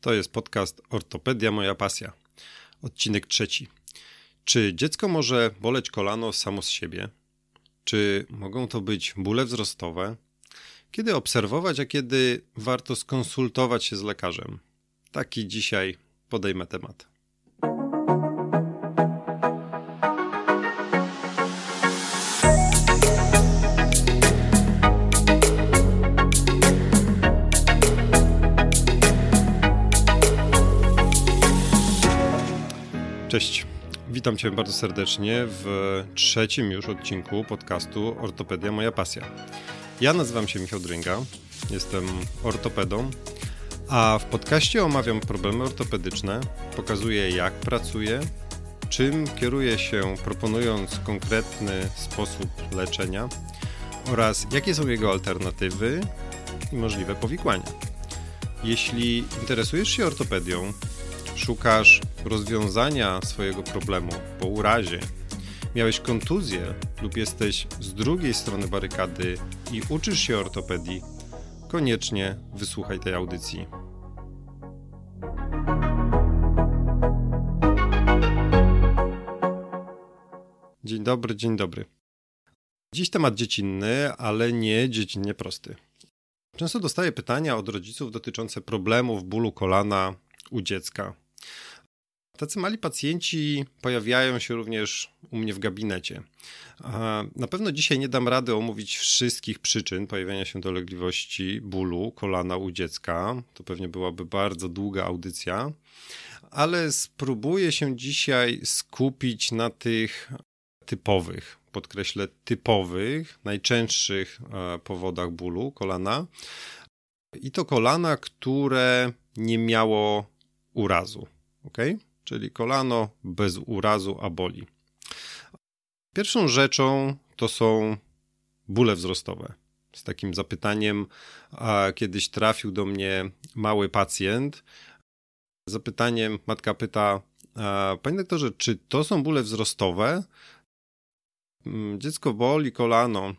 To jest podcast Ortopedia Moja Pasja. Odcinek trzeci. Czy dziecko może boleć kolano samo z siebie? Czy mogą to być bóle wzrostowe? Kiedy obserwować, a kiedy warto skonsultować się z lekarzem? Taki dzisiaj podejmę temat. Cześć. Witam Cię bardzo serdecznie w trzecim już odcinku podcastu Ortopedia Moja Pasja. Ja nazywam się Michał Drynga, jestem ortopedą, a w podcaście omawiam problemy ortopedyczne, pokazuję jak pracuję, czym kieruję się proponując konkretny sposób leczenia oraz jakie są jego alternatywy i możliwe powikłania. Jeśli interesujesz się ortopedią, szukasz rozwiązania swojego problemu po urazie, miałeś kontuzję lub jesteś z drugiej strony barykady i uczysz się ortopedii, koniecznie wysłuchaj tej audycji. Dzień dobry, dzień dobry. Dziś temat dziecinny, ale nie dziecinnie prosty. Często dostaję pytania od rodziców dotyczące problemów bólu kolana u dziecka. Tacy mali pacjenci pojawiają się również u mnie w gabinecie. Na pewno dzisiaj nie dam rady omówić wszystkich przyczyn pojawiania się dolegliwości bólu kolana u dziecka. To pewnie byłaby bardzo długa audycja, ale spróbuję się dzisiaj skupić na tych typowych, podkreślę typowych, najczęstszych e, powodach bólu kolana. I to kolana, które nie miało urazu. ok? czyli kolano bez urazu, a boli. Pierwszą rzeczą to są bóle wzrostowe. Z takim zapytaniem, a kiedyś trafił do mnie mały pacjent. Zapytaniem matka pyta: Panie doktorze, czy to są bóle wzrostowe? Mm, dziecko boli kolano.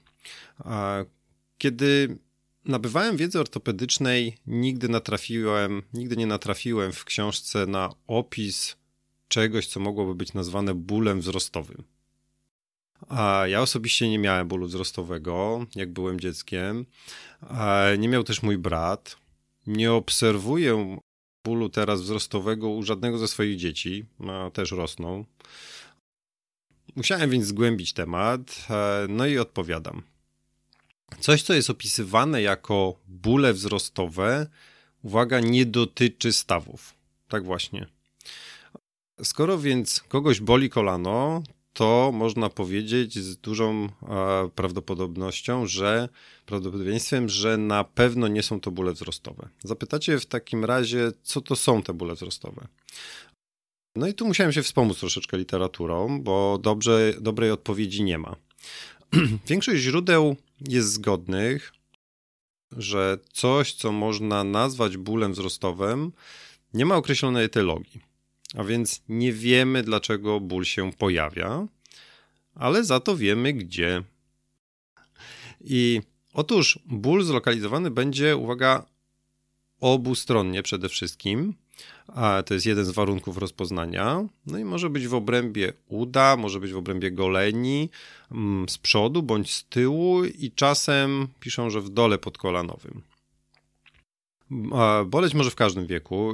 Kiedy nabywałem wiedzy ortopedycznej, nigdy natrafiłem, nigdy nie natrafiłem w książce na opis czegoś, co mogłoby być nazwane bólem wzrostowym. A ja osobiście nie miałem bólu wzrostowego, jak byłem dzieckiem. Nie miał też mój brat. Nie obserwuję bólu teraz wzrostowego u żadnego ze swoich dzieci, też rosną. Musiałem więc zgłębić temat, e, no i odpowiadam. Coś, co jest opisywane jako bóle wzrostowe, uwaga, nie dotyczy stawów. Tak właśnie. Skoro więc kogoś boli kolano, to można powiedzieć z dużą e, prawdopodobnością, że prawdopodobieństwem, że na pewno nie są to bóle wzrostowe. Zapytacie w takim razie, co to są te bóle wzrostowe? No i tu musiałem się wspomóc troszeczkę literaturą, bo dobrze, dobrej odpowiedzi nie ma. Większość źródeł jest zgodnych, że coś, co można nazwać bólem wzrostowym, nie ma określonej etylogii. A więc nie wiemy, dlaczego ból się pojawia, ale za to wiemy gdzie. I otóż ból zlokalizowany będzie, uwaga, obustronnie przede wszystkim. A to jest jeden z warunków rozpoznania. No i może być w obrębie uda, może być w obrębie goleni, mm, z przodu bądź z tyłu i czasem piszą, że w dole podkolanowym. Boleć może w każdym wieku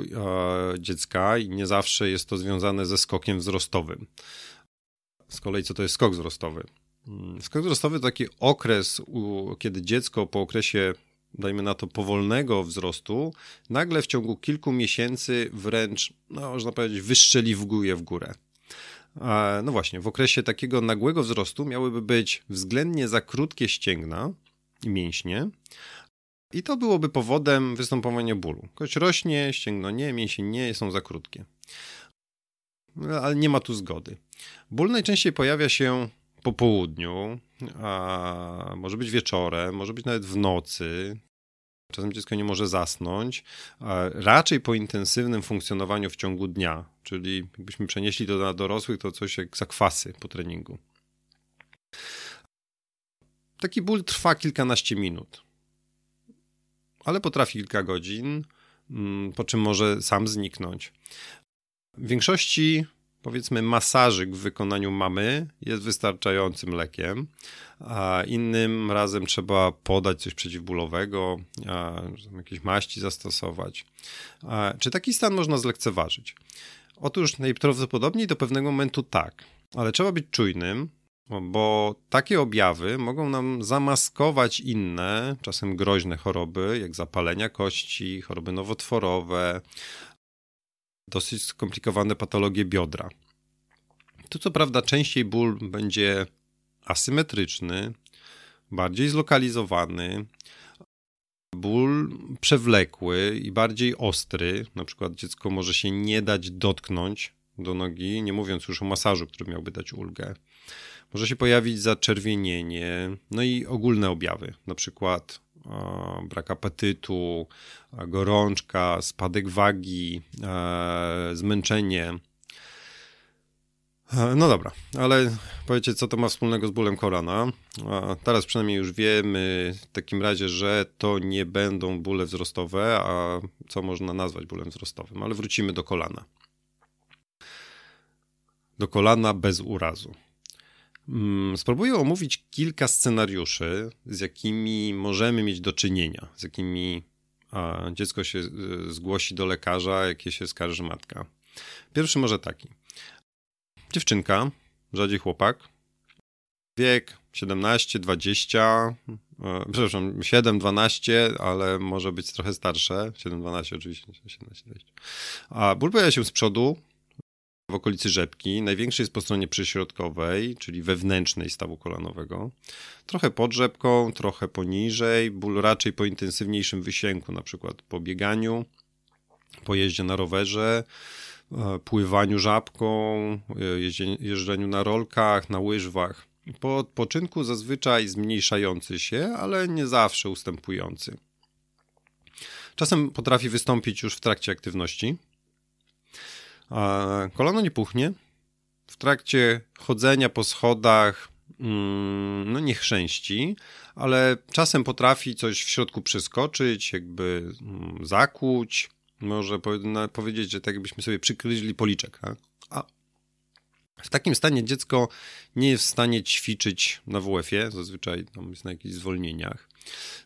dziecka i nie zawsze jest to związane ze skokiem wzrostowym. Z kolei, co to jest skok wzrostowy? Mm, skok wzrostowy to taki okres, kiedy dziecko po okresie, dajmy na to, powolnego wzrostu, nagle w ciągu kilku miesięcy wręcz, no, można powiedzieć, wystrzeliwguje w górę. No właśnie, w okresie takiego nagłego wzrostu miałyby być względnie za krótkie ścięgna i mięśnie, i to byłoby powodem występowania bólu. Kość rośnie, ścięgno nie, mięsień nie, są za krótkie. Ale nie ma tu zgody. Ból najczęściej pojawia się po południu, a może być wieczorem, może być nawet w nocy. Czasem dziecko nie może zasnąć, raczej po intensywnym funkcjonowaniu w ciągu dnia, czyli jakbyśmy przenieśli to na dorosłych, to coś jak zakwasy po treningu. Taki ból trwa kilkanaście minut ale potrafi kilka godzin mm, po czym może sam zniknąć. W większości powiedzmy masażyk w wykonaniu mamy jest wystarczającym lekiem, a innym razem trzeba podać coś przeciwbólowego, jakieś maści zastosować. Czy taki stan można zlekceważyć? Otóż najprawdopodobniej do pewnego momentu tak, ale trzeba być czujnym, bo takie objawy mogą nam zamaskować inne, czasem groźne choroby, jak zapalenia kości, choroby nowotworowe, dosyć skomplikowane patologie biodra. Tu co prawda częściej ból będzie asymetryczny, bardziej zlokalizowany, ból przewlekły i bardziej ostry. Na przykład dziecko może się nie dać dotknąć do nogi, nie mówiąc już o masażu, który miałby dać ulgę. Może się pojawić zaczerwienienie, no i ogólne objawy, na przykład brak apetytu, gorączka, spadek wagi, e, zmęczenie. E, no dobra, ale powiecie, co to ma wspólnego z bólem kolana? Teraz przynajmniej już wiemy w takim razie, że to nie będą bóle wzrostowe, a co można nazwać bólem wzrostowym, ale wrócimy do kolana. Do kolana bez urazu. Mm, spróbuję omówić kilka scenariuszy, z jakimi możemy mieć do czynienia, z jakimi dziecko się y, zgłosi do lekarza, jakie się skarży matka. Pierwszy może taki. Dziewczynka, rzadziej chłopak, wiek 17, 20, e, przepraszam, 7, 12, ale może być trochę starsze, 7, 12 oczywiście, 17, 20. A ból pojawia się z przodu, w okolicy rzepki. Największy jest po stronie przyśrodkowej, czyli wewnętrznej stawu kolanowego. Trochę pod rzepką, trochę poniżej. Ból raczej po intensywniejszym wysięgu, na przykład po bieganiu, po jeździe na rowerze, e, pływaniu żabką, e, jeżdżeniu na rolkach, na łyżwach. Po odpoczynku zazwyczaj zmniejszający się, ale nie zawsze ustępujący. Czasem potrafi wystąpić już w trakcie aktywności, kolano nie puchnie. W trakcie chodzenia po schodach mm, no nie chrzęści, ale czasem potrafi coś w środku przeskoczyć, jakby mm, zakłuć. Może powiedzieć, że tak jakbyśmy sobie przykryli policzek. A w takim stanie dziecko nie jest w stanie ćwiczyć na WF-ie, zazwyczaj tam jest na jakichś zwolnieniach.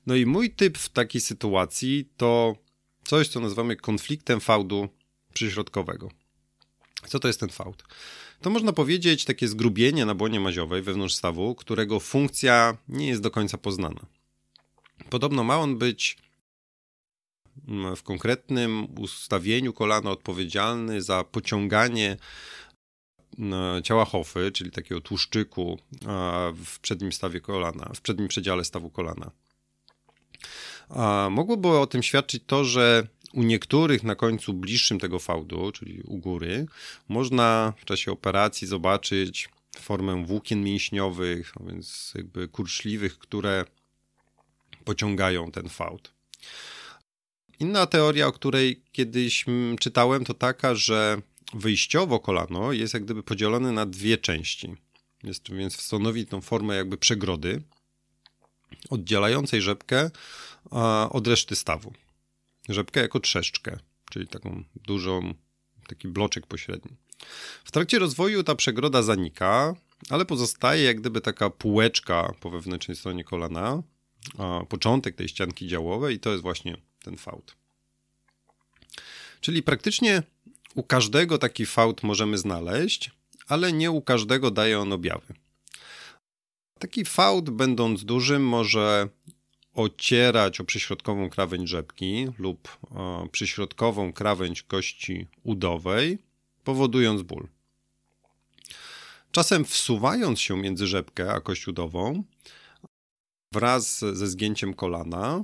No i mój typ w takiej sytuacji to coś, co nazywamy konfliktem fałdu przyśrodkowego. Co to jest ten fałd? To można powiedzieć takie zgrubienie na błonie maziowej wewnątrz stawu, którego funkcja nie jest do końca poznana. Podobno ma on być mm, w konkretnym ustawieniu kolana odpowiedzialny za pociąganie mm, ciała hofy, czyli takiego tłuszczyku w przednim stawie kolana, w przednim przedziale stawu kolana. Mogłoby o tym świadczyć to, że u niektórych na końcu bliższym tego fałdu, czyli u góry, można w czasie operacji zobaczyć formę włókien mięśniowych, a więc jakby kurczliwych, które pociągają ten fałd. Inna teoria, o której kiedyś czytałem, to taka, że wyjściowo kolano jest jak gdyby podzielone na dwie części. Jest więc stanowi tą formę jakby przegrody oddzielającej rzepkę od reszty stawu rzepkę jako trzeszczkę, czyli taką dużą, taki bloczek pośredni. W trakcie rozwoju ta przegroda zanika, ale pozostaje jak gdyby taka półeczka po wewnętrznej stronie kolana, początek tej ścianki działowej i to jest właśnie ten fałd. Czyli praktycznie u każdego taki fałd możemy znaleźć, ale nie u każdego daje on objawy. Taki fałd, będąc dużym, może ocierać o przyśrodkową krawędź rzepki lub o przyśrodkową krawędź kości udowej, powodując ból. Czasem wsuwając się między rzepkę a kość udową, wraz ze zgięciem kolana,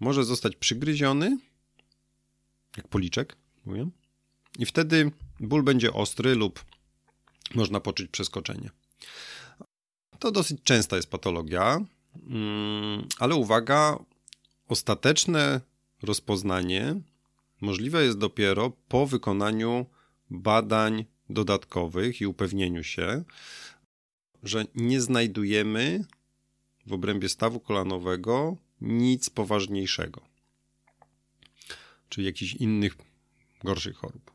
może zostać przygryziony, jak policzek, mówię, i wtedy ból będzie ostry lub można poczuć przeskoczenie. To dosyć częsta jest patologia, ale uwaga, ostateczne rozpoznanie możliwe jest dopiero po wykonaniu badań dodatkowych i upewnieniu się, że nie znajdujemy w obrębie stawu kolanowego nic poważniejszego. czy jakichś innych gorszych chorób.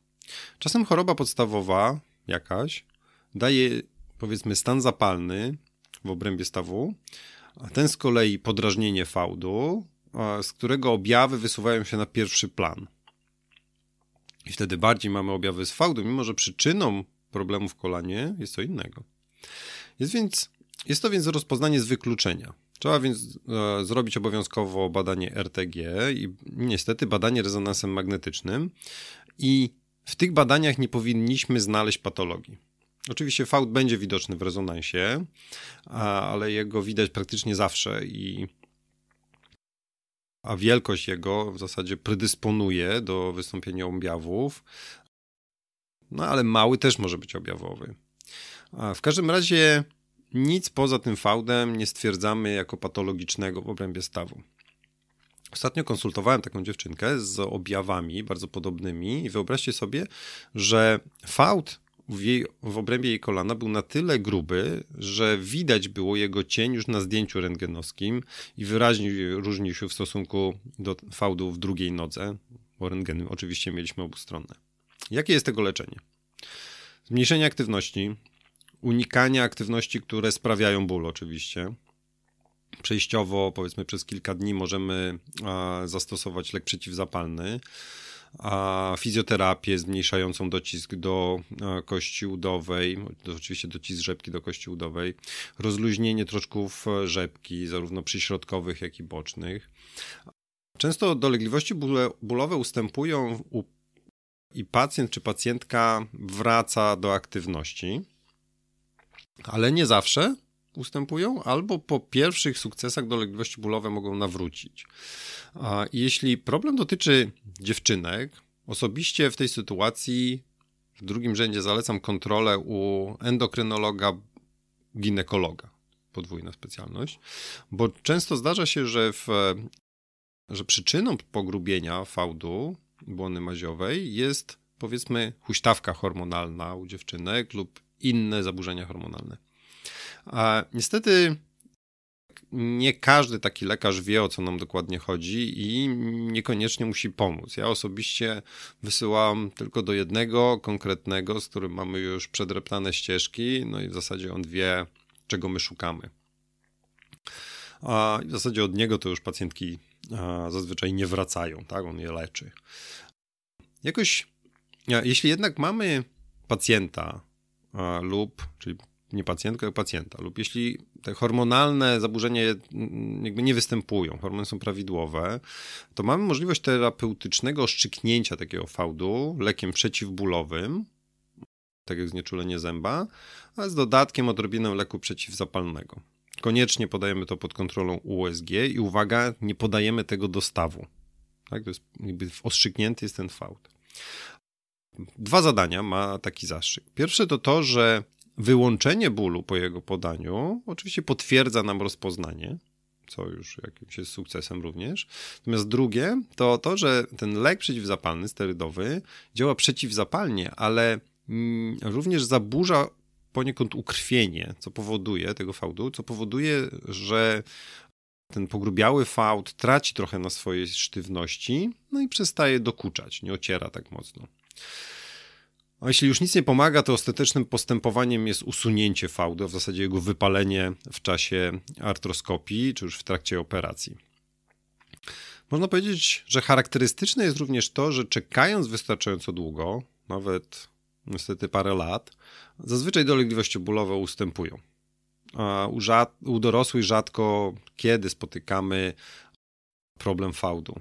Czasem choroba podstawowa jakaś daje powiedzmy stan zapalny w obrębie stawu, a ten z kolei podrażnienie fałdu, z którego objawy wysuwają się na pierwszy plan. I wtedy bardziej mamy objawy z fałdu, mimo że przyczyną problemu w kolanie jest co innego. Jest, więc, jest to więc rozpoznanie z wykluczenia. Trzeba więc e, zrobić obowiązkowo badanie RTG i niestety badanie rezonansem magnetycznym i w tych badaniach nie powinniśmy znaleźć patologii. Oczywiście fałd będzie widoczny w rezonansie, ale jego widać praktycznie zawsze i a wielkość jego w zasadzie predysponuje do wystąpienia objawów, no ale mały też może być objawowy. W każdym razie nic poza tym fałdem nie stwierdzamy jako patologicznego w obrębie stawu. Ostatnio konsultowałem taką dziewczynkę z objawami bardzo podobnymi i wyobraźcie sobie, że fałd w, jej, w obrębie jej kolana był na tyle gruby, że widać było jego cień już na zdjęciu rentgenowskim i wyraźnie różnił się w stosunku do fałdu w drugiej nodze, bo rentgeny oczywiście mieliśmy obustronne. Jakie jest tego leczenie? Zmniejszenie aktywności, unikanie aktywności, które sprawiają ból oczywiście. Przejściowo, powiedzmy przez kilka dni możemy zastosować lek przeciwzapalny, a fizjoterapię zmniejszającą docisk do kości udowej, oczywiście docisk rzepki do kości udowej, rozluźnienie troszków rzepki, zarówno przyśrodkowych, jak i bocznych. Często dolegliwości bólowe ustępują i pacjent czy pacjentka wraca do aktywności, ale nie zawsze ustępują, albo po pierwszych sukcesach dolegliwości bólowe mogą nawrócić. A jeśli problem dotyczy dziewczynek, osobiście w tej sytuacji w drugim rzędzie zalecam kontrolę u endokrynologa, ginekologa, podwójna specjalność, bo często zdarza się, że, w, że przyczyną pogrubienia fałdu błony maziowej jest powiedzmy huśtawka hormonalna u dziewczynek lub inne zaburzenia hormonalne. Niestety nie każdy taki lekarz wie, o co nam dokładnie chodzi i niekoniecznie musi pomóc. Ja osobiście wysyłam tylko do jednego konkretnego, z którym mamy już przedreptane ścieżki, no i w zasadzie on wie, czego my szukamy. A w zasadzie od niego to już pacjentki zazwyczaj nie wracają, tak? On je leczy. Jakoś, jeśli jednak mamy pacjenta lub, czyli nie pacjentka, ale pacjenta, lub jeśli te hormonalne zaburzenia jakby nie występują, hormony są prawidłowe, to mamy możliwość terapeutycznego szczyknięcia takiego fałdu lekiem przeciwbólowym, tak jak znieczulenie zęba, a z dodatkiem odrobiną leku przeciwzapalnego. Koniecznie podajemy to pod kontrolą USG i uwaga, nie podajemy tego do stawu. Tak, to jest jakby ostrzyknięty jest ten fałd. Dwa zadania ma taki zastrzyk. Pierwsze to to, że wyłączenie bólu po jego podaniu oczywiście potwierdza nam rozpoznanie, co już jakimś jest sukcesem również. Natomiast drugie to to, że ten lek przeciwzapalny, sterydowy, działa przeciwzapalnie, ale mm, również zaburza poniekąd ukrwienie, co powoduje tego fałdu, co powoduje, że ten pogrubiały fałd traci trochę na swojej sztywności, no i przestaje dokuczać, nie ociera tak mocno. A jeśli już nic nie pomaga, to ostatecznym postępowaniem jest usunięcie fałdu, a w zasadzie jego wypalenie w czasie artroskopii, czy już w trakcie operacji. Można powiedzieć, że charakterystyczne jest również to, że czekając wystarczająco długo, nawet niestety parę lat, zazwyczaj dolegliwości bólowe ustępują. A u, u dorosłych rzadko kiedy spotykamy problem fałdu.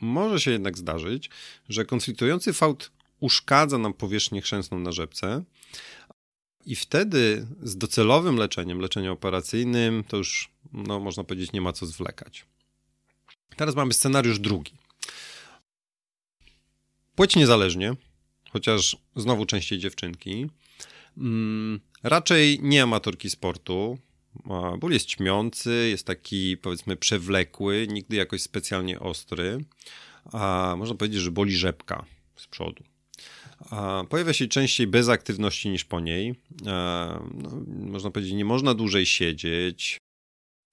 Może się jednak zdarzyć, że konfliktujący fałd uszkadza nam powierzchnię chrzęsną na rzepce i wtedy z docelowym leczeniem, leczeniem operacyjnym, to już, no, można powiedzieć, nie ma co zwlekać. Teraz mamy scenariusz drugi. Płeć niezależnie, chociaż znowu częściej dziewczynki, mm, raczej nie amatorki sportu, Ból jest ćmiący, jest taki powiedzmy przewlekły, nigdy jakoś specjalnie ostry. A można powiedzieć, że boli rzepka z przodu. Pojawia się częściej bez aktywności niż po niej. A, no, można powiedzieć, nie można dłużej siedzieć.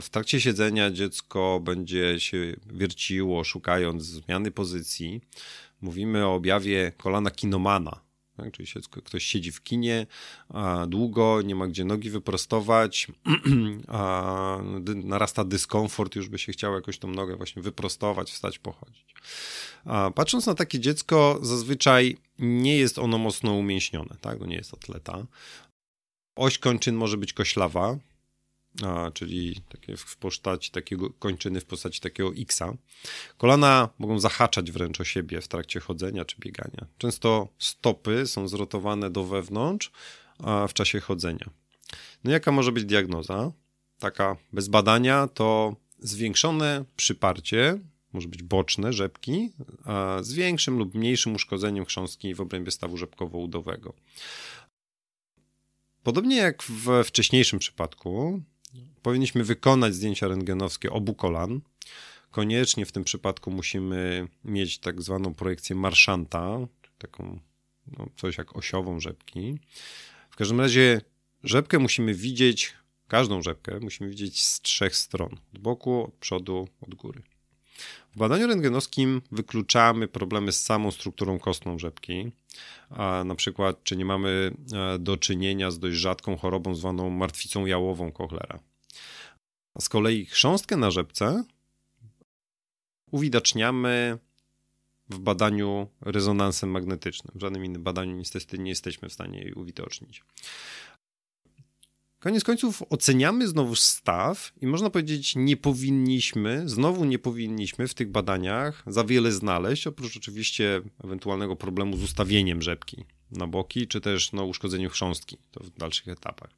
W trakcie siedzenia dziecko będzie się wierciło, szukając zmiany pozycji. Mówimy o objawie kolana kinomana, tak? Czyli ktoś siedzi w kinie a długo, nie ma gdzie nogi wyprostować, a narasta dyskomfort, już by się chciało jakoś tą nogę właśnie wyprostować, wstać, pochodzić. A patrząc na takie dziecko, zazwyczaj nie jest ono mocno umięśnione, tak? To nie jest atleta. Oś kończyn może być koślawa, a, czyli takie w postaci takiego kończyny w postaci takiego X-a. Kolana mogą zahaczać wręcz o siebie w trakcie chodzenia czy biegania. Często stopy są zrotowane do wewnątrz a w czasie chodzenia. No jaka może być diagnoza? Taka bez badania to zwiększone przyparcie, może być boczne, rzepki, z większym lub mniejszym uszkodzeniem chrząstki w obrębie stawu rzepkowo-udowego. Podobnie jak w wcześniejszym przypadku, powinniśmy wykonać zdjęcia rentgenowskie obu kolan. Koniecznie w tym przypadku musimy mieć tak zwaną projekcję marszanta, taką no, coś jak osiową rzepki. W każdym razie rzepkę musimy widzieć, każdą rzepkę musimy widzieć z trzech stron: od boku, od przodu, od góry. W badaniu rentgenowskim wykluczamy problemy z samą strukturą kostną rzepki, a na przykład czy nie mamy e, do czynienia z dość rzadką chorobą zwaną martwicą jałową Kochlera. A z kolei chrząstkę na rzepce uwidaczniamy w badaniu rezonansem magnetycznym. W żadnym innym badaniu niestety nie jesteśmy w stanie jej uwidocznić. Koniec końców oceniamy znowu staw i można powiedzieć, nie powinniśmy, znowu nie powinniśmy w tych badaniach za wiele znaleźć, oprócz oczywiście ewentualnego problemu z ustawieniem rzepki na boki, czy też no, uszkodzeniu chrząstki, to w dalszych etapach.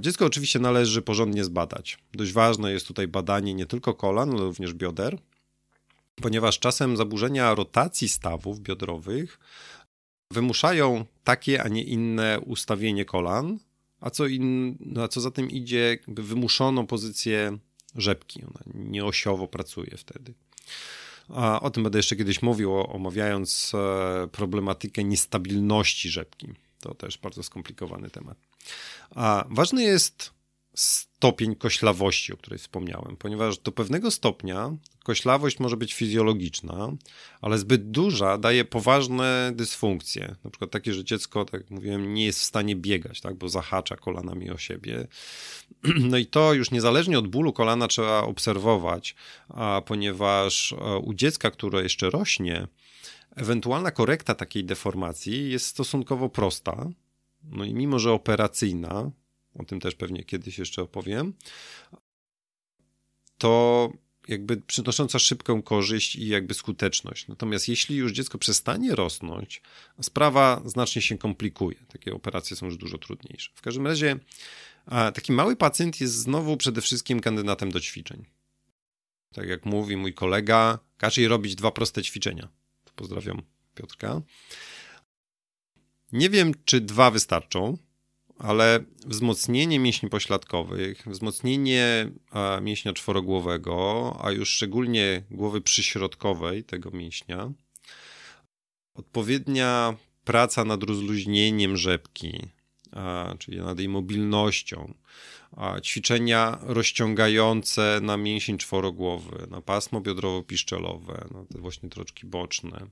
Dziecko oczywiście należy porządnie zbadać. Dość ważne jest tutaj badanie nie tylko kolan, ale również bioder, ponieważ czasem zaburzenia rotacji stawów biodrowych wymuszają takie, a nie inne ustawienie kolan, a co, in, no a co za tym idzie, wymuszoną pozycję rzepki. Ona nieosiowo pracuje wtedy. A o tym będę jeszcze kiedyś mówił, omawiając e, problematykę niestabilności rzepki. To też bardzo skomplikowany temat. A ważny jest stopień koślawości, o której wspomniałem, ponieważ do pewnego stopnia koślawość może być fizjologiczna, ale zbyt duża daje poważne dysfunkcje. Na przykład takie, że dziecko, tak jak mówiłem, nie jest w stanie biegać, tak, bo zahacza kolanami o siebie. No i to już niezależnie od bólu kolana trzeba obserwować, a ponieważ e, u dziecka, które jeszcze rośnie, ewentualna korekta takiej deformacji jest stosunkowo prosta. No i mimo, że operacyjna, o tym też pewnie kiedyś jeszcze opowiem, to jakby przynosząca szybką korzyść i jakby skuteczność. Natomiast jeśli już dziecko przestanie rosnąć, sprawa znacznie się komplikuje. Takie operacje są już dużo trudniejsze. W każdym razie taki mały pacjent jest znowu przede wszystkim kandydatem do ćwiczeń. Tak jak mówi mój kolega, każ jej robić dwa proste ćwiczenia. Pozdrawiam Piotrka. Nie wiem, czy dwa wystarczą, ale wzmocnienie mięśni pośladkowych, wzmocnienie mięśnia czworogłowego, a już szczególnie głowy przyśrodkowej tego mięśnia, odpowiednia praca nad rozluźnieniem rzepki, czyli nad jej mobilnością, ćwiczenia rozciągające na mięsień czworogłowy, na pasmo biodrowo-piszczelowe, na te właśnie troczki boczne,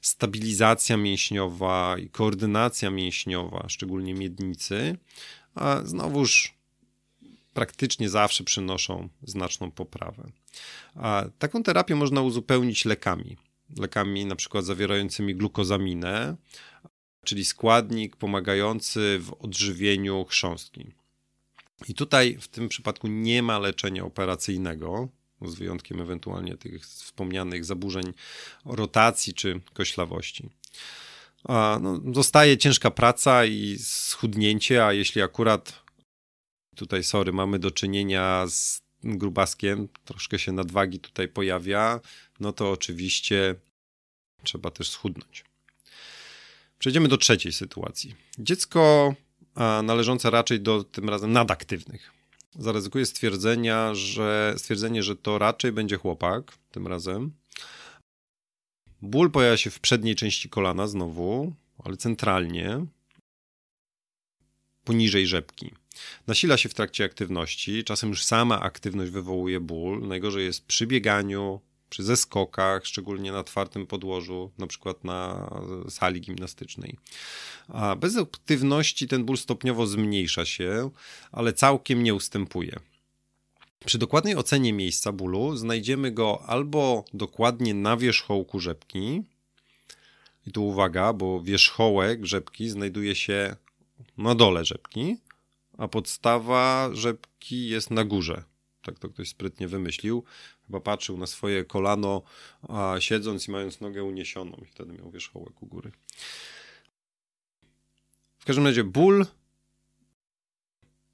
stabilizacja mięśniowa i koordynacja mięśniowa, szczególnie miednicy, a znowuż praktycznie zawsze przynoszą znaczną poprawę. A taką terapię można uzupełnić lekami. Lekami na przykład zawierającymi glukozaminę, czyli składnik pomagający w odżywieniu chrząstki. I tutaj w tym przypadku nie ma leczenia operacyjnego, z wyjątkiem ewentualnie tych wspomnianych zaburzeń rotacji czy koślawości. No, zostaje ciężka praca i schudnięcie, a jeśli akurat tutaj, sorry, mamy do czynienia z grubaskiem, troszkę się nadwagi tutaj pojawia, no to oczywiście trzeba też schudnąć. Przejdziemy do trzeciej sytuacji. Dziecko należące raczej do tym razem nadaktywnych. Zaryzykuję stwierdzenia, że, stwierdzenie, że to raczej będzie chłopak tym razem. Ból pojawia się w przedniej części kolana znowu, ale centralnie. poniżej rzepki. Nasila się w trakcie aktywności, czasem już sama aktywność wywołuje ból. Najgorzej jest przy bieganiu, przy zeskokach, szczególnie na twardym podłożu, na przykład na sali gimnastycznej. A bez aktywności ten ból stopniowo zmniejsza się, ale całkiem nie ustępuje. Przy dokładnej ocenie miejsca bólu znajdziemy go albo dokładnie na wierzchołku rzepki, i tu uwaga, bo wierzchołek rzepki znajduje się na dole rzepki, a podstawa rzepki jest na górze. Tak to ktoś sprytnie wymyślił. Chyba patrzył na swoje kolano, a siedząc i mając nogę uniesioną, i wtedy miał wierzchołek u góry. W każdym razie ból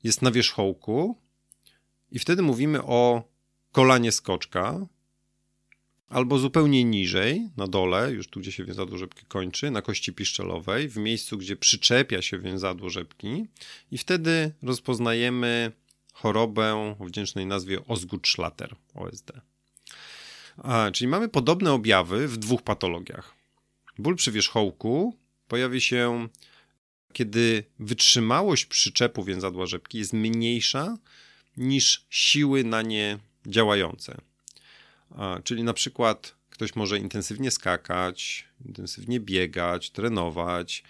jest na wierzchołku, i wtedy mówimy o kolanie skoczka, albo zupełnie niżej, na dole, już tu, gdzie się więzadło rzepki kończy, na kości piszczelowej, w miejscu, gdzie przyczepia się więzadło rzepki i wtedy rozpoznajemy chorobę o wdzięcznej nazwie Osgood-Schlatter, OSD. A, czyli mamy podobne objawy w dwóch patologiach. Ból przy wierzchołku pojawi się, kiedy wytrzymałość przyczepu więzadła rzepki jest mniejsza niż siły na nie działające. Czyli na przykład ktoś może intensywnie skakać, intensywnie biegać, trenować,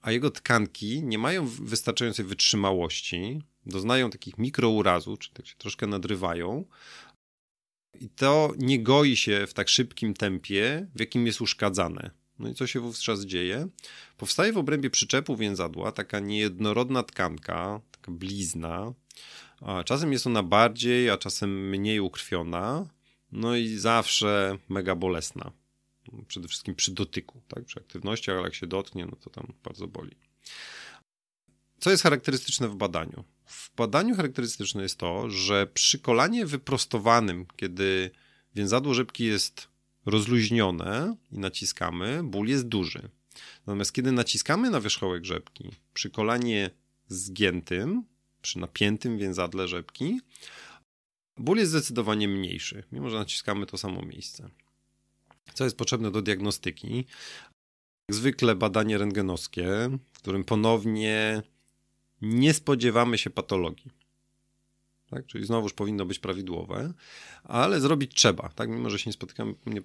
a jego tkanki nie mają wystarczającej wytrzymałości, doznają takich mikrourazów, czy tak się troszkę nadrywają, i to nie goi się w tak szybkim tempie, w jakim jest uszkadzane. No i co się wówczas dzieje? Powstaje w obrębie przyczepu więzadła taka niejednorodna tkanka, taka blizna. A czasem jest ona bardziej, a czasem mniej ukrwiona. No i zawsze mega bolesna. Przede wszystkim przy dotyku, tak? przy aktywności, ale jak się dotknie, no to tam bardzo boli. Co jest charakterystyczne w badaniu? W badaniu charakterystyczne jest to, że przy kolanie wyprostowanym, kiedy więzadło rzepki jest rozluźnione i naciskamy, ból jest duży. Natomiast kiedy naciskamy na wierzchołek rzepki przy kolanie zgiętym, przy napiętym więzadle rzepki, ból jest zdecydowanie mniejszy, mimo że naciskamy to samo miejsce. Co jest potrzebne do diagnostyki? Jak zwykle badanie rentgenowskie, w którym ponownie nie spodziewamy się patologii. Tak? Czyli znowuż powinno być prawidłowe, ale zrobić trzeba. Tak? Mimo, że się nie, spotykam, nie,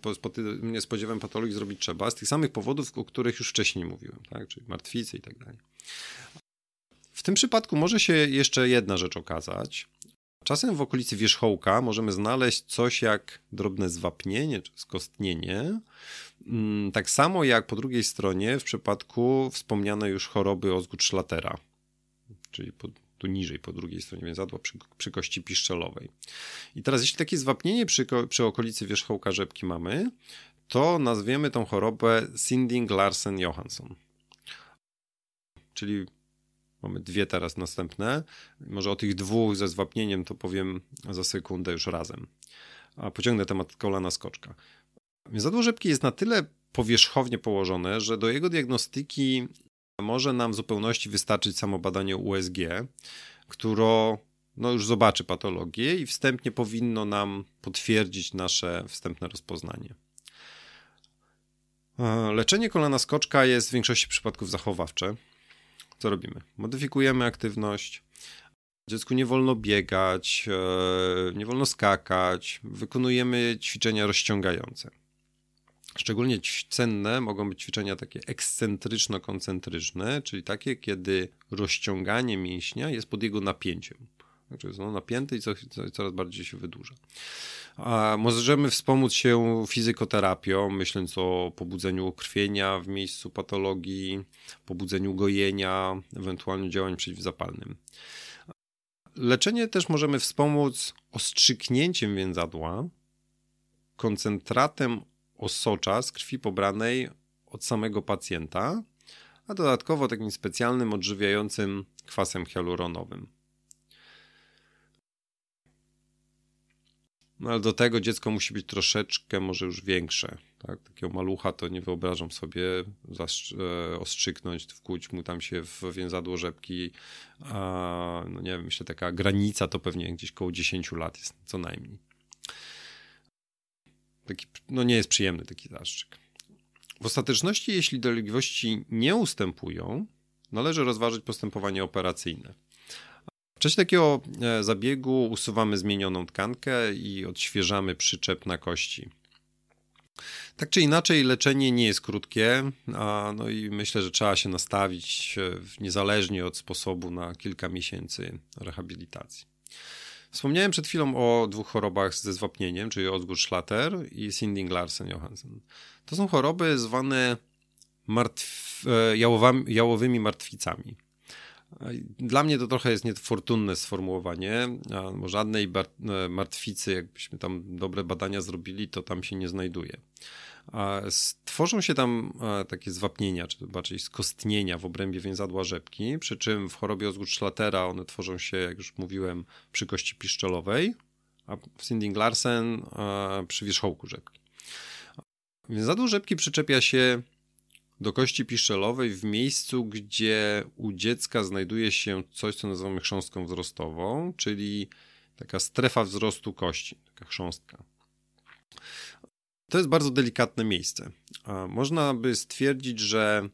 nie spodziewam patologii, zrobić trzeba. Z tych samych powodów, o których już wcześniej mówiłem, tak? czyli martwicy i tak dalej. W tym przypadku może się jeszcze jedna rzecz okazać. Czasem w okolicy wierzchołka możemy znaleźć coś jak drobne zwapnienie czy skostnienie. Mm, tak samo jak po drugiej stronie w przypadku wspomnianej już choroby Osgood-Schlatera, czyli po, tu niżej po drugiej stronie więzadła przy, przy kości piszczelowej. I teraz jeśli takie zwapnienie przy, przy okolicy wierzchołka rzepki mamy, to nazwiemy tą chorobę Sinding-Larsen-Johansson. Czyli Mamy dwie teraz następne. Może o tych dwóch ze zwapnieniem to powiem za sekundę już razem. A pociągnę temat kolana skoczka. Zadło rzepki jest na tyle powierzchownie położone, że do jego diagnostyki może nam w zupełności wystarczyć samo badanie USG, które no już zobaczy patologię i wstępnie powinno nam potwierdzić nasze wstępne rozpoznanie. E, leczenie kolana skoczka jest w większości przypadków zachowawcze co robimy? Modyfikujemy aktywność. Dziecku nie wolno biegać, e, nie wolno skakać, wykonujemy ćwiczenia rozciągające. Szczególnie cenne mogą być ćwiczenia takie ekscentryczno-koncentryczne, czyli takie, kiedy rozciąganie mięśnia jest pod jego napięciem. Znaczy jest ono napięte i coraz bardziej się wydłuża. A możemy wspomóc się fizykoterapią, myśląc o pobudzeniu krwienia w miejscu patologii, pobudzeniu gojenia, ewentualnie działań przeciwzapalnym. Leczenie też możemy wspomóc ostrzyknięciem więzadła, koncentratem osocza z krwi pobranej od samego pacjenta, a dodatkowo takim specjalnym odżywiającym kwasem hialuronowym. No ale do tego dziecko musi być troszeczkę może już większe. Tak? Takiego malucha to nie wyobrażam sobie e, ostrzyknąć, wkuć mu tam się w więzadło rzepki. A, no nie wiem, myślę, taka granica to pewnie gdzieś koło 10 lat jest co najmniej. Taki, no nie jest przyjemny taki zastrzyk. W ostateczności, jeśli dolegliwości nie ustępują, należy rozważyć postępowanie operacyjne. W czasie takiego e, zabiegu usuwamy zmienioną tkankę i odświeżamy przyczep na kości. Tak czy inaczej, leczenie nie jest krótkie, a no i myślę, że trzeba się nastawić niezależnie od sposobu na kilka miesięcy rehabilitacji. Wspomniałem przed chwilą o dwóch chorobach ze zwapnieniem, czyli Osgood-Schlatter i Sinding Larsen-Johansson. To są choroby zwane martw... E, jałowymi martwicami. Dla mnie to trochę jest niefortunne sformułowanie, bo żadnej e, martwicy, jakbyśmy tam dobre badania zrobili, to tam się nie znajduje. Tworzą się tam e, takie zwapnienia, czy bardziej skostnienia w obrębie więzadła rzepki, przy czym w chorobie Osgood-Schlatera one tworzą się, jak już mówiłem, przy kości piszczelowej, a w Sinding Larsen e, przy wierzchołku rzepki. Więzadło rzepki przyczepia się do kości piszczelowej w miejscu, gdzie u dziecka znajduje się coś, co nazywamy chrząstką wzrostową, czyli taka strefa wzrostu kości, taka chrząstka. To jest bardzo delikatne miejsce. Można by stwierdzić, że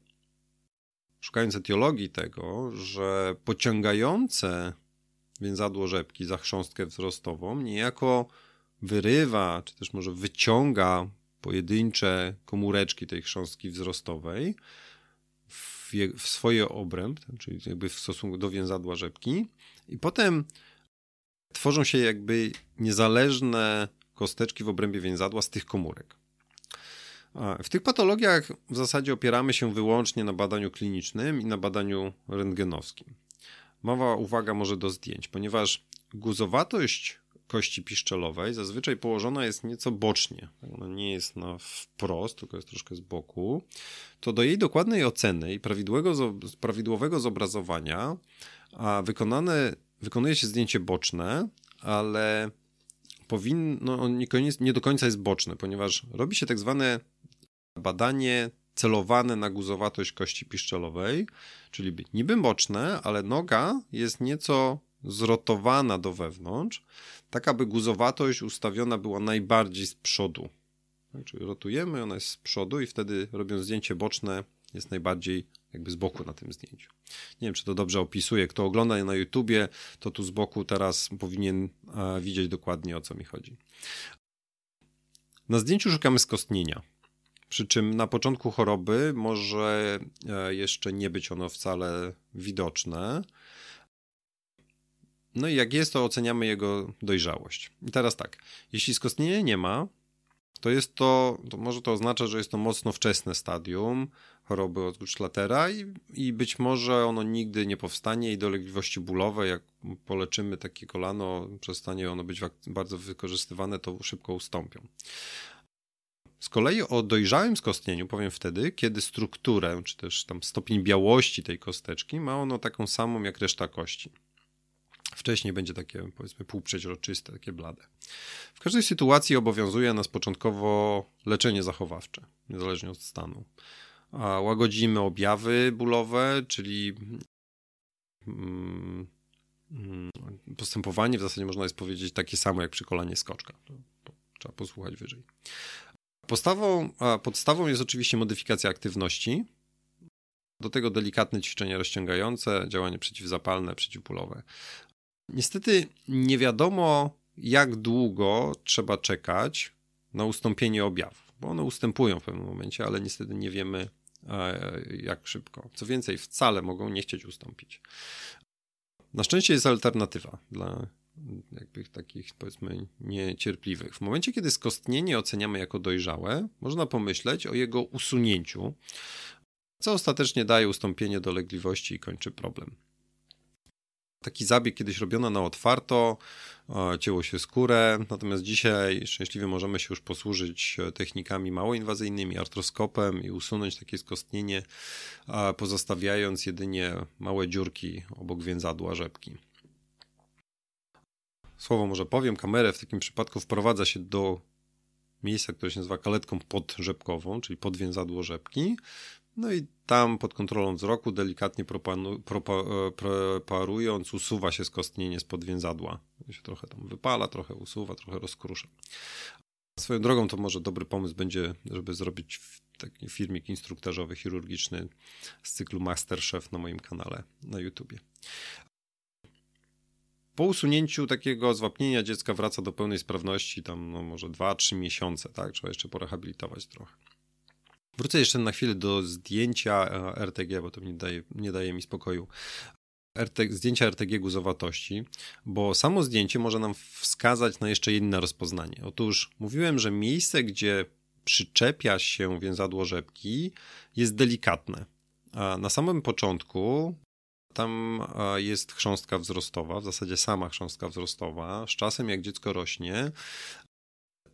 szukając etiologii tego, że pociągające więzadło rzepki za chrząstkę wzrostową niejako wyrywa, czy też może wyciąga pojedyncze komóreczki tej chrząstki wzrostowej w, je, w swoje obręb, czyli jakby w stosunku do więzadła rzepki i potem tworzą się jakby niezależne kosteczki w obrębie więzadła z tych komórek. W tych patologiach w zasadzie opieramy się wyłącznie na badaniu klinicznym i na badaniu rentgenowskim. Mała uwaga może do zdjęć, ponieważ guzowatość kości piszczelowej zazwyczaj położona jest nieco bocznie. Ona nie jest na wprost, tylko jest troszkę z boku. To do jej dokładnej oceny i prawidłowego, zobrazowania a wykonane, wykonuje się zdjęcie boczne, ale powinno, nie do końca jest boczne, ponieważ robi się tak zwane badanie celowane na guzowatość kości piszczelowej, czyli niby boczne, ale noga jest nieco zrotowana do wewnątrz, tak aby guzowatość ustawiona była najbardziej z przodu. Tak, czyli rotujemy, ona jest z przodu i wtedy robiąc zdjęcie boczne jest najbardziej jakby z boku na tym zdjęciu. Nie wiem, czy to dobrze opisuje. Kto ogląda je na YouTubie, to tu z boku teraz powinien widzieć dokładnie o co mi chodzi. Na zdjęciu szukamy skostnienia. Przy czym na początku choroby może e, jeszcze nie być ono wcale widoczne. No i jak jest, to oceniamy jego dojrzałość. I teraz tak, jeśli skostnienia nie ma, to jest to, to może to oznacza, że jest to mocno wczesne stadium choroby Osgood-Schlatera i, i być może ono nigdy nie powstanie i dolegliwości bólowe, jak poleczymy takie kolano, przestanie ono być bardzo wykorzystywane, to szybko ustąpią. Z kolei o dojrzałym skostnieniu powiem wtedy, kiedy strukturę, czy też tam stopień białości tej kosteczki ma ono taką samą jak reszta kości. Wcześniej będzie takie, powiedzmy, półprzeźroczyste, takie blade. W każdej sytuacji obowiązuje nas początkowo leczenie zachowawcze, niezależnie od stanu. A łagodzimy objawy bólowe, czyli mm, postępowanie w zasadzie można jest powiedzieć takie samo jak przy kolanie skoczka. To, trzeba posłuchać wyżej. Podstawą, podstawą jest oczywiście modyfikacja aktywności. Do tego delikatne ćwiczenia rozciągające, działanie przeciwzapalne, przeciwbólowe. Niestety nie wiadomo, jak długo trzeba czekać na ustąpienie objawów, bo one ustępują w pewnym momencie, ale niestety nie wiemy, e, jak szybko. Co więcej, wcale mogą nie chcieć ustąpić. Na szczęście jest alternatywa dla jakby takich powiedzmy niecierpliwych. W momencie, kiedy skostnienie oceniamy jako dojrzałe, można pomyśleć o jego usunięciu, co ostatecznie daje ustąpienie dolegliwości i kończy problem. Taki zabieg kiedyś robiono na otwarto, cięło się skórę, natomiast dzisiaj szczęśliwie możemy się już posłużyć technikami mało inwazyjnymi, artroskopem i usunąć takie skostnienie, pozostawiając jedynie małe dziurki obok więzadła rzepki słowo może powiem, kamerę w takim przypadku wprowadza się do miejsca, które się nazywa kaletką podrzepkową, czyli podwięzadło rzepki. No i tam pod kontrolą wzroku, delikatnie preparując, usuwa się skostnienie z podwięzadła. się trochę tam wypala, trochę usuwa, trochę rozkrusza. Swoją drogą to może dobry pomysł będzie, żeby zrobić taki filmik instruktażowy, chirurgiczny z cyklu Masterchef na moim kanale na YouTubie. Po usunięciu takiego zwapnienia dziecka wraca do pełnej sprawności, tam no może 2-3 miesiące, tak? Trzeba jeszcze porehabilitować trochę. Wrócę jeszcze na chwilę do zdjęcia e, RTG, bo to nie daje, nie daje mi spokoju. Zdjęcia RTG guzowatości, bo samo zdjęcie może nam wskazać na jeszcze inne rozpoznanie. Otóż mówiłem, że miejsce, gdzie przyczepia się więzadło rzepki, jest delikatne. A na samym początku tam jest chrząstka wzrostowa, w zasadzie sama chrząstka wzrostowa. Z czasem, jak dziecko rośnie,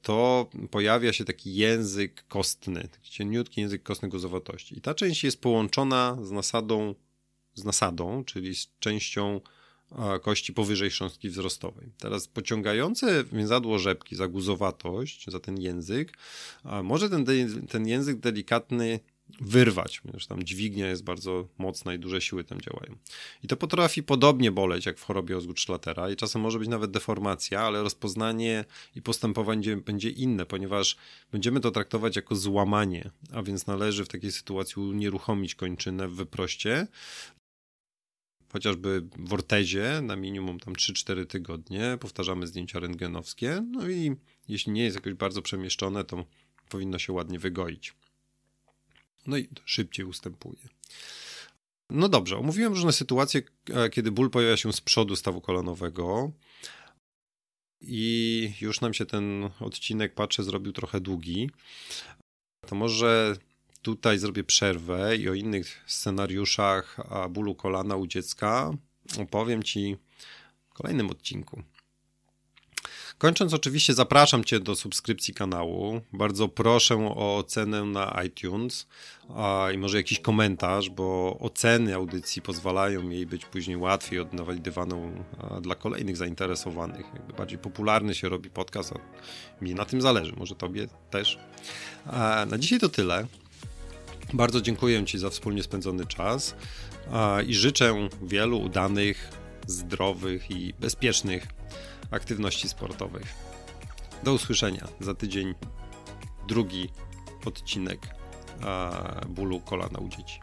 to pojawia się taki język kostny, taki cieniutki język kostny guzowatości. I ta część jest połączona z nasadą, z nasadą, czyli z częścią kości powyżej chrząstki wzrostowej. Teraz pociągające więzadło rzepki za guzowatość, za ten język, może ten, ten język delikatny wyrwać, ponieważ tam dźwignia jest bardzo mocna i duże siły tam działają. I to potrafi podobnie boleć jak w chorobie Ozguczlatera i czasem może być nawet deformacja, ale rozpoznanie i postępowanie będzie inne, ponieważ będziemy to traktować jako złamanie, a więc należy w takiej sytuacji unieruchomić kończynę w wyproście, chociażby w ortezie na minimum tam 3-4 tygodnie, powtarzamy zdjęcia rentgenowskie, no i jeśli nie jest jakoś bardzo przemieszczone, to powinno się ładnie wygoić. No i szybciej ustępuje. No dobrze, omówiłem różne sytuacje, e, kiedy ból pojawia się z przodu stawu kolanowego. I już nam się ten odcinek, patrzę, zrobił trochę długi. To może tutaj zrobię przerwę i o innych scenariuszach bólu kolana u dziecka opowiem Ci w kolejnym odcinku. Kończąc, oczywiście zapraszam Cię do subskrypcji kanału. Bardzo proszę o ocenę na iTunes a, i może jakiś komentarz, bo oceny audycji pozwalają jej być później łatwiej odnawidywaną dla kolejnych zainteresowanych. Jakby bardziej popularny się robi podcast, a mi na tym zależy. Może Tobie też. A, na dzisiaj to tyle. Bardzo dziękuję Ci za wspólnie spędzony czas i życzę wielu udanych, zdrowych i bezpiecznych aktywności sportowych. Do usłyszenia za tydzień. Drugi odcinek bólu kolana u dzieci.